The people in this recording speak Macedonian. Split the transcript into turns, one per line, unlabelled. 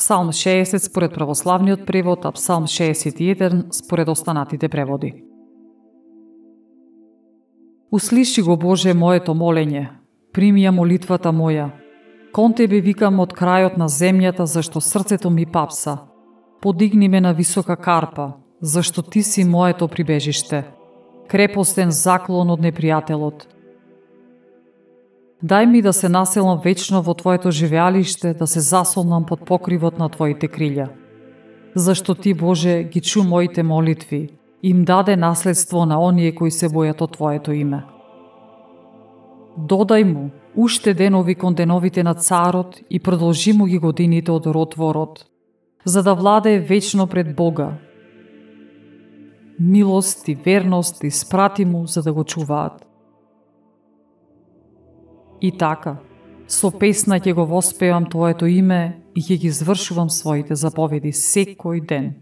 Псалм 60 според православниот превод, а Псалм 61 според останатите преводи. Услиши го Боже моето молење, прими ја молитвата моја. Кон Тебе викам од крајот на земјата, зашто срцето ми папса. Подигни ме на висока карпа, зашто Ти си моето прибежиште. Крепостен заклон од непријателот. Дај ми да се населам вечно во Твоето живеалиште, да се засолнам под покривот на Твоите крилја. Зашто Ти, Боже, ги чу моите молитви, им даде наследство на оние кои се бојат од Твоето име. Додај му уште денови кон деновите на царот и продолжи му ги годините од род во род, за да владее вечно пред Бога. Милост и верност испрати му за да го чуваат. И така, со песна ќе го воспевам Твоето име и ќе ги извршувам своите заповеди секој ден.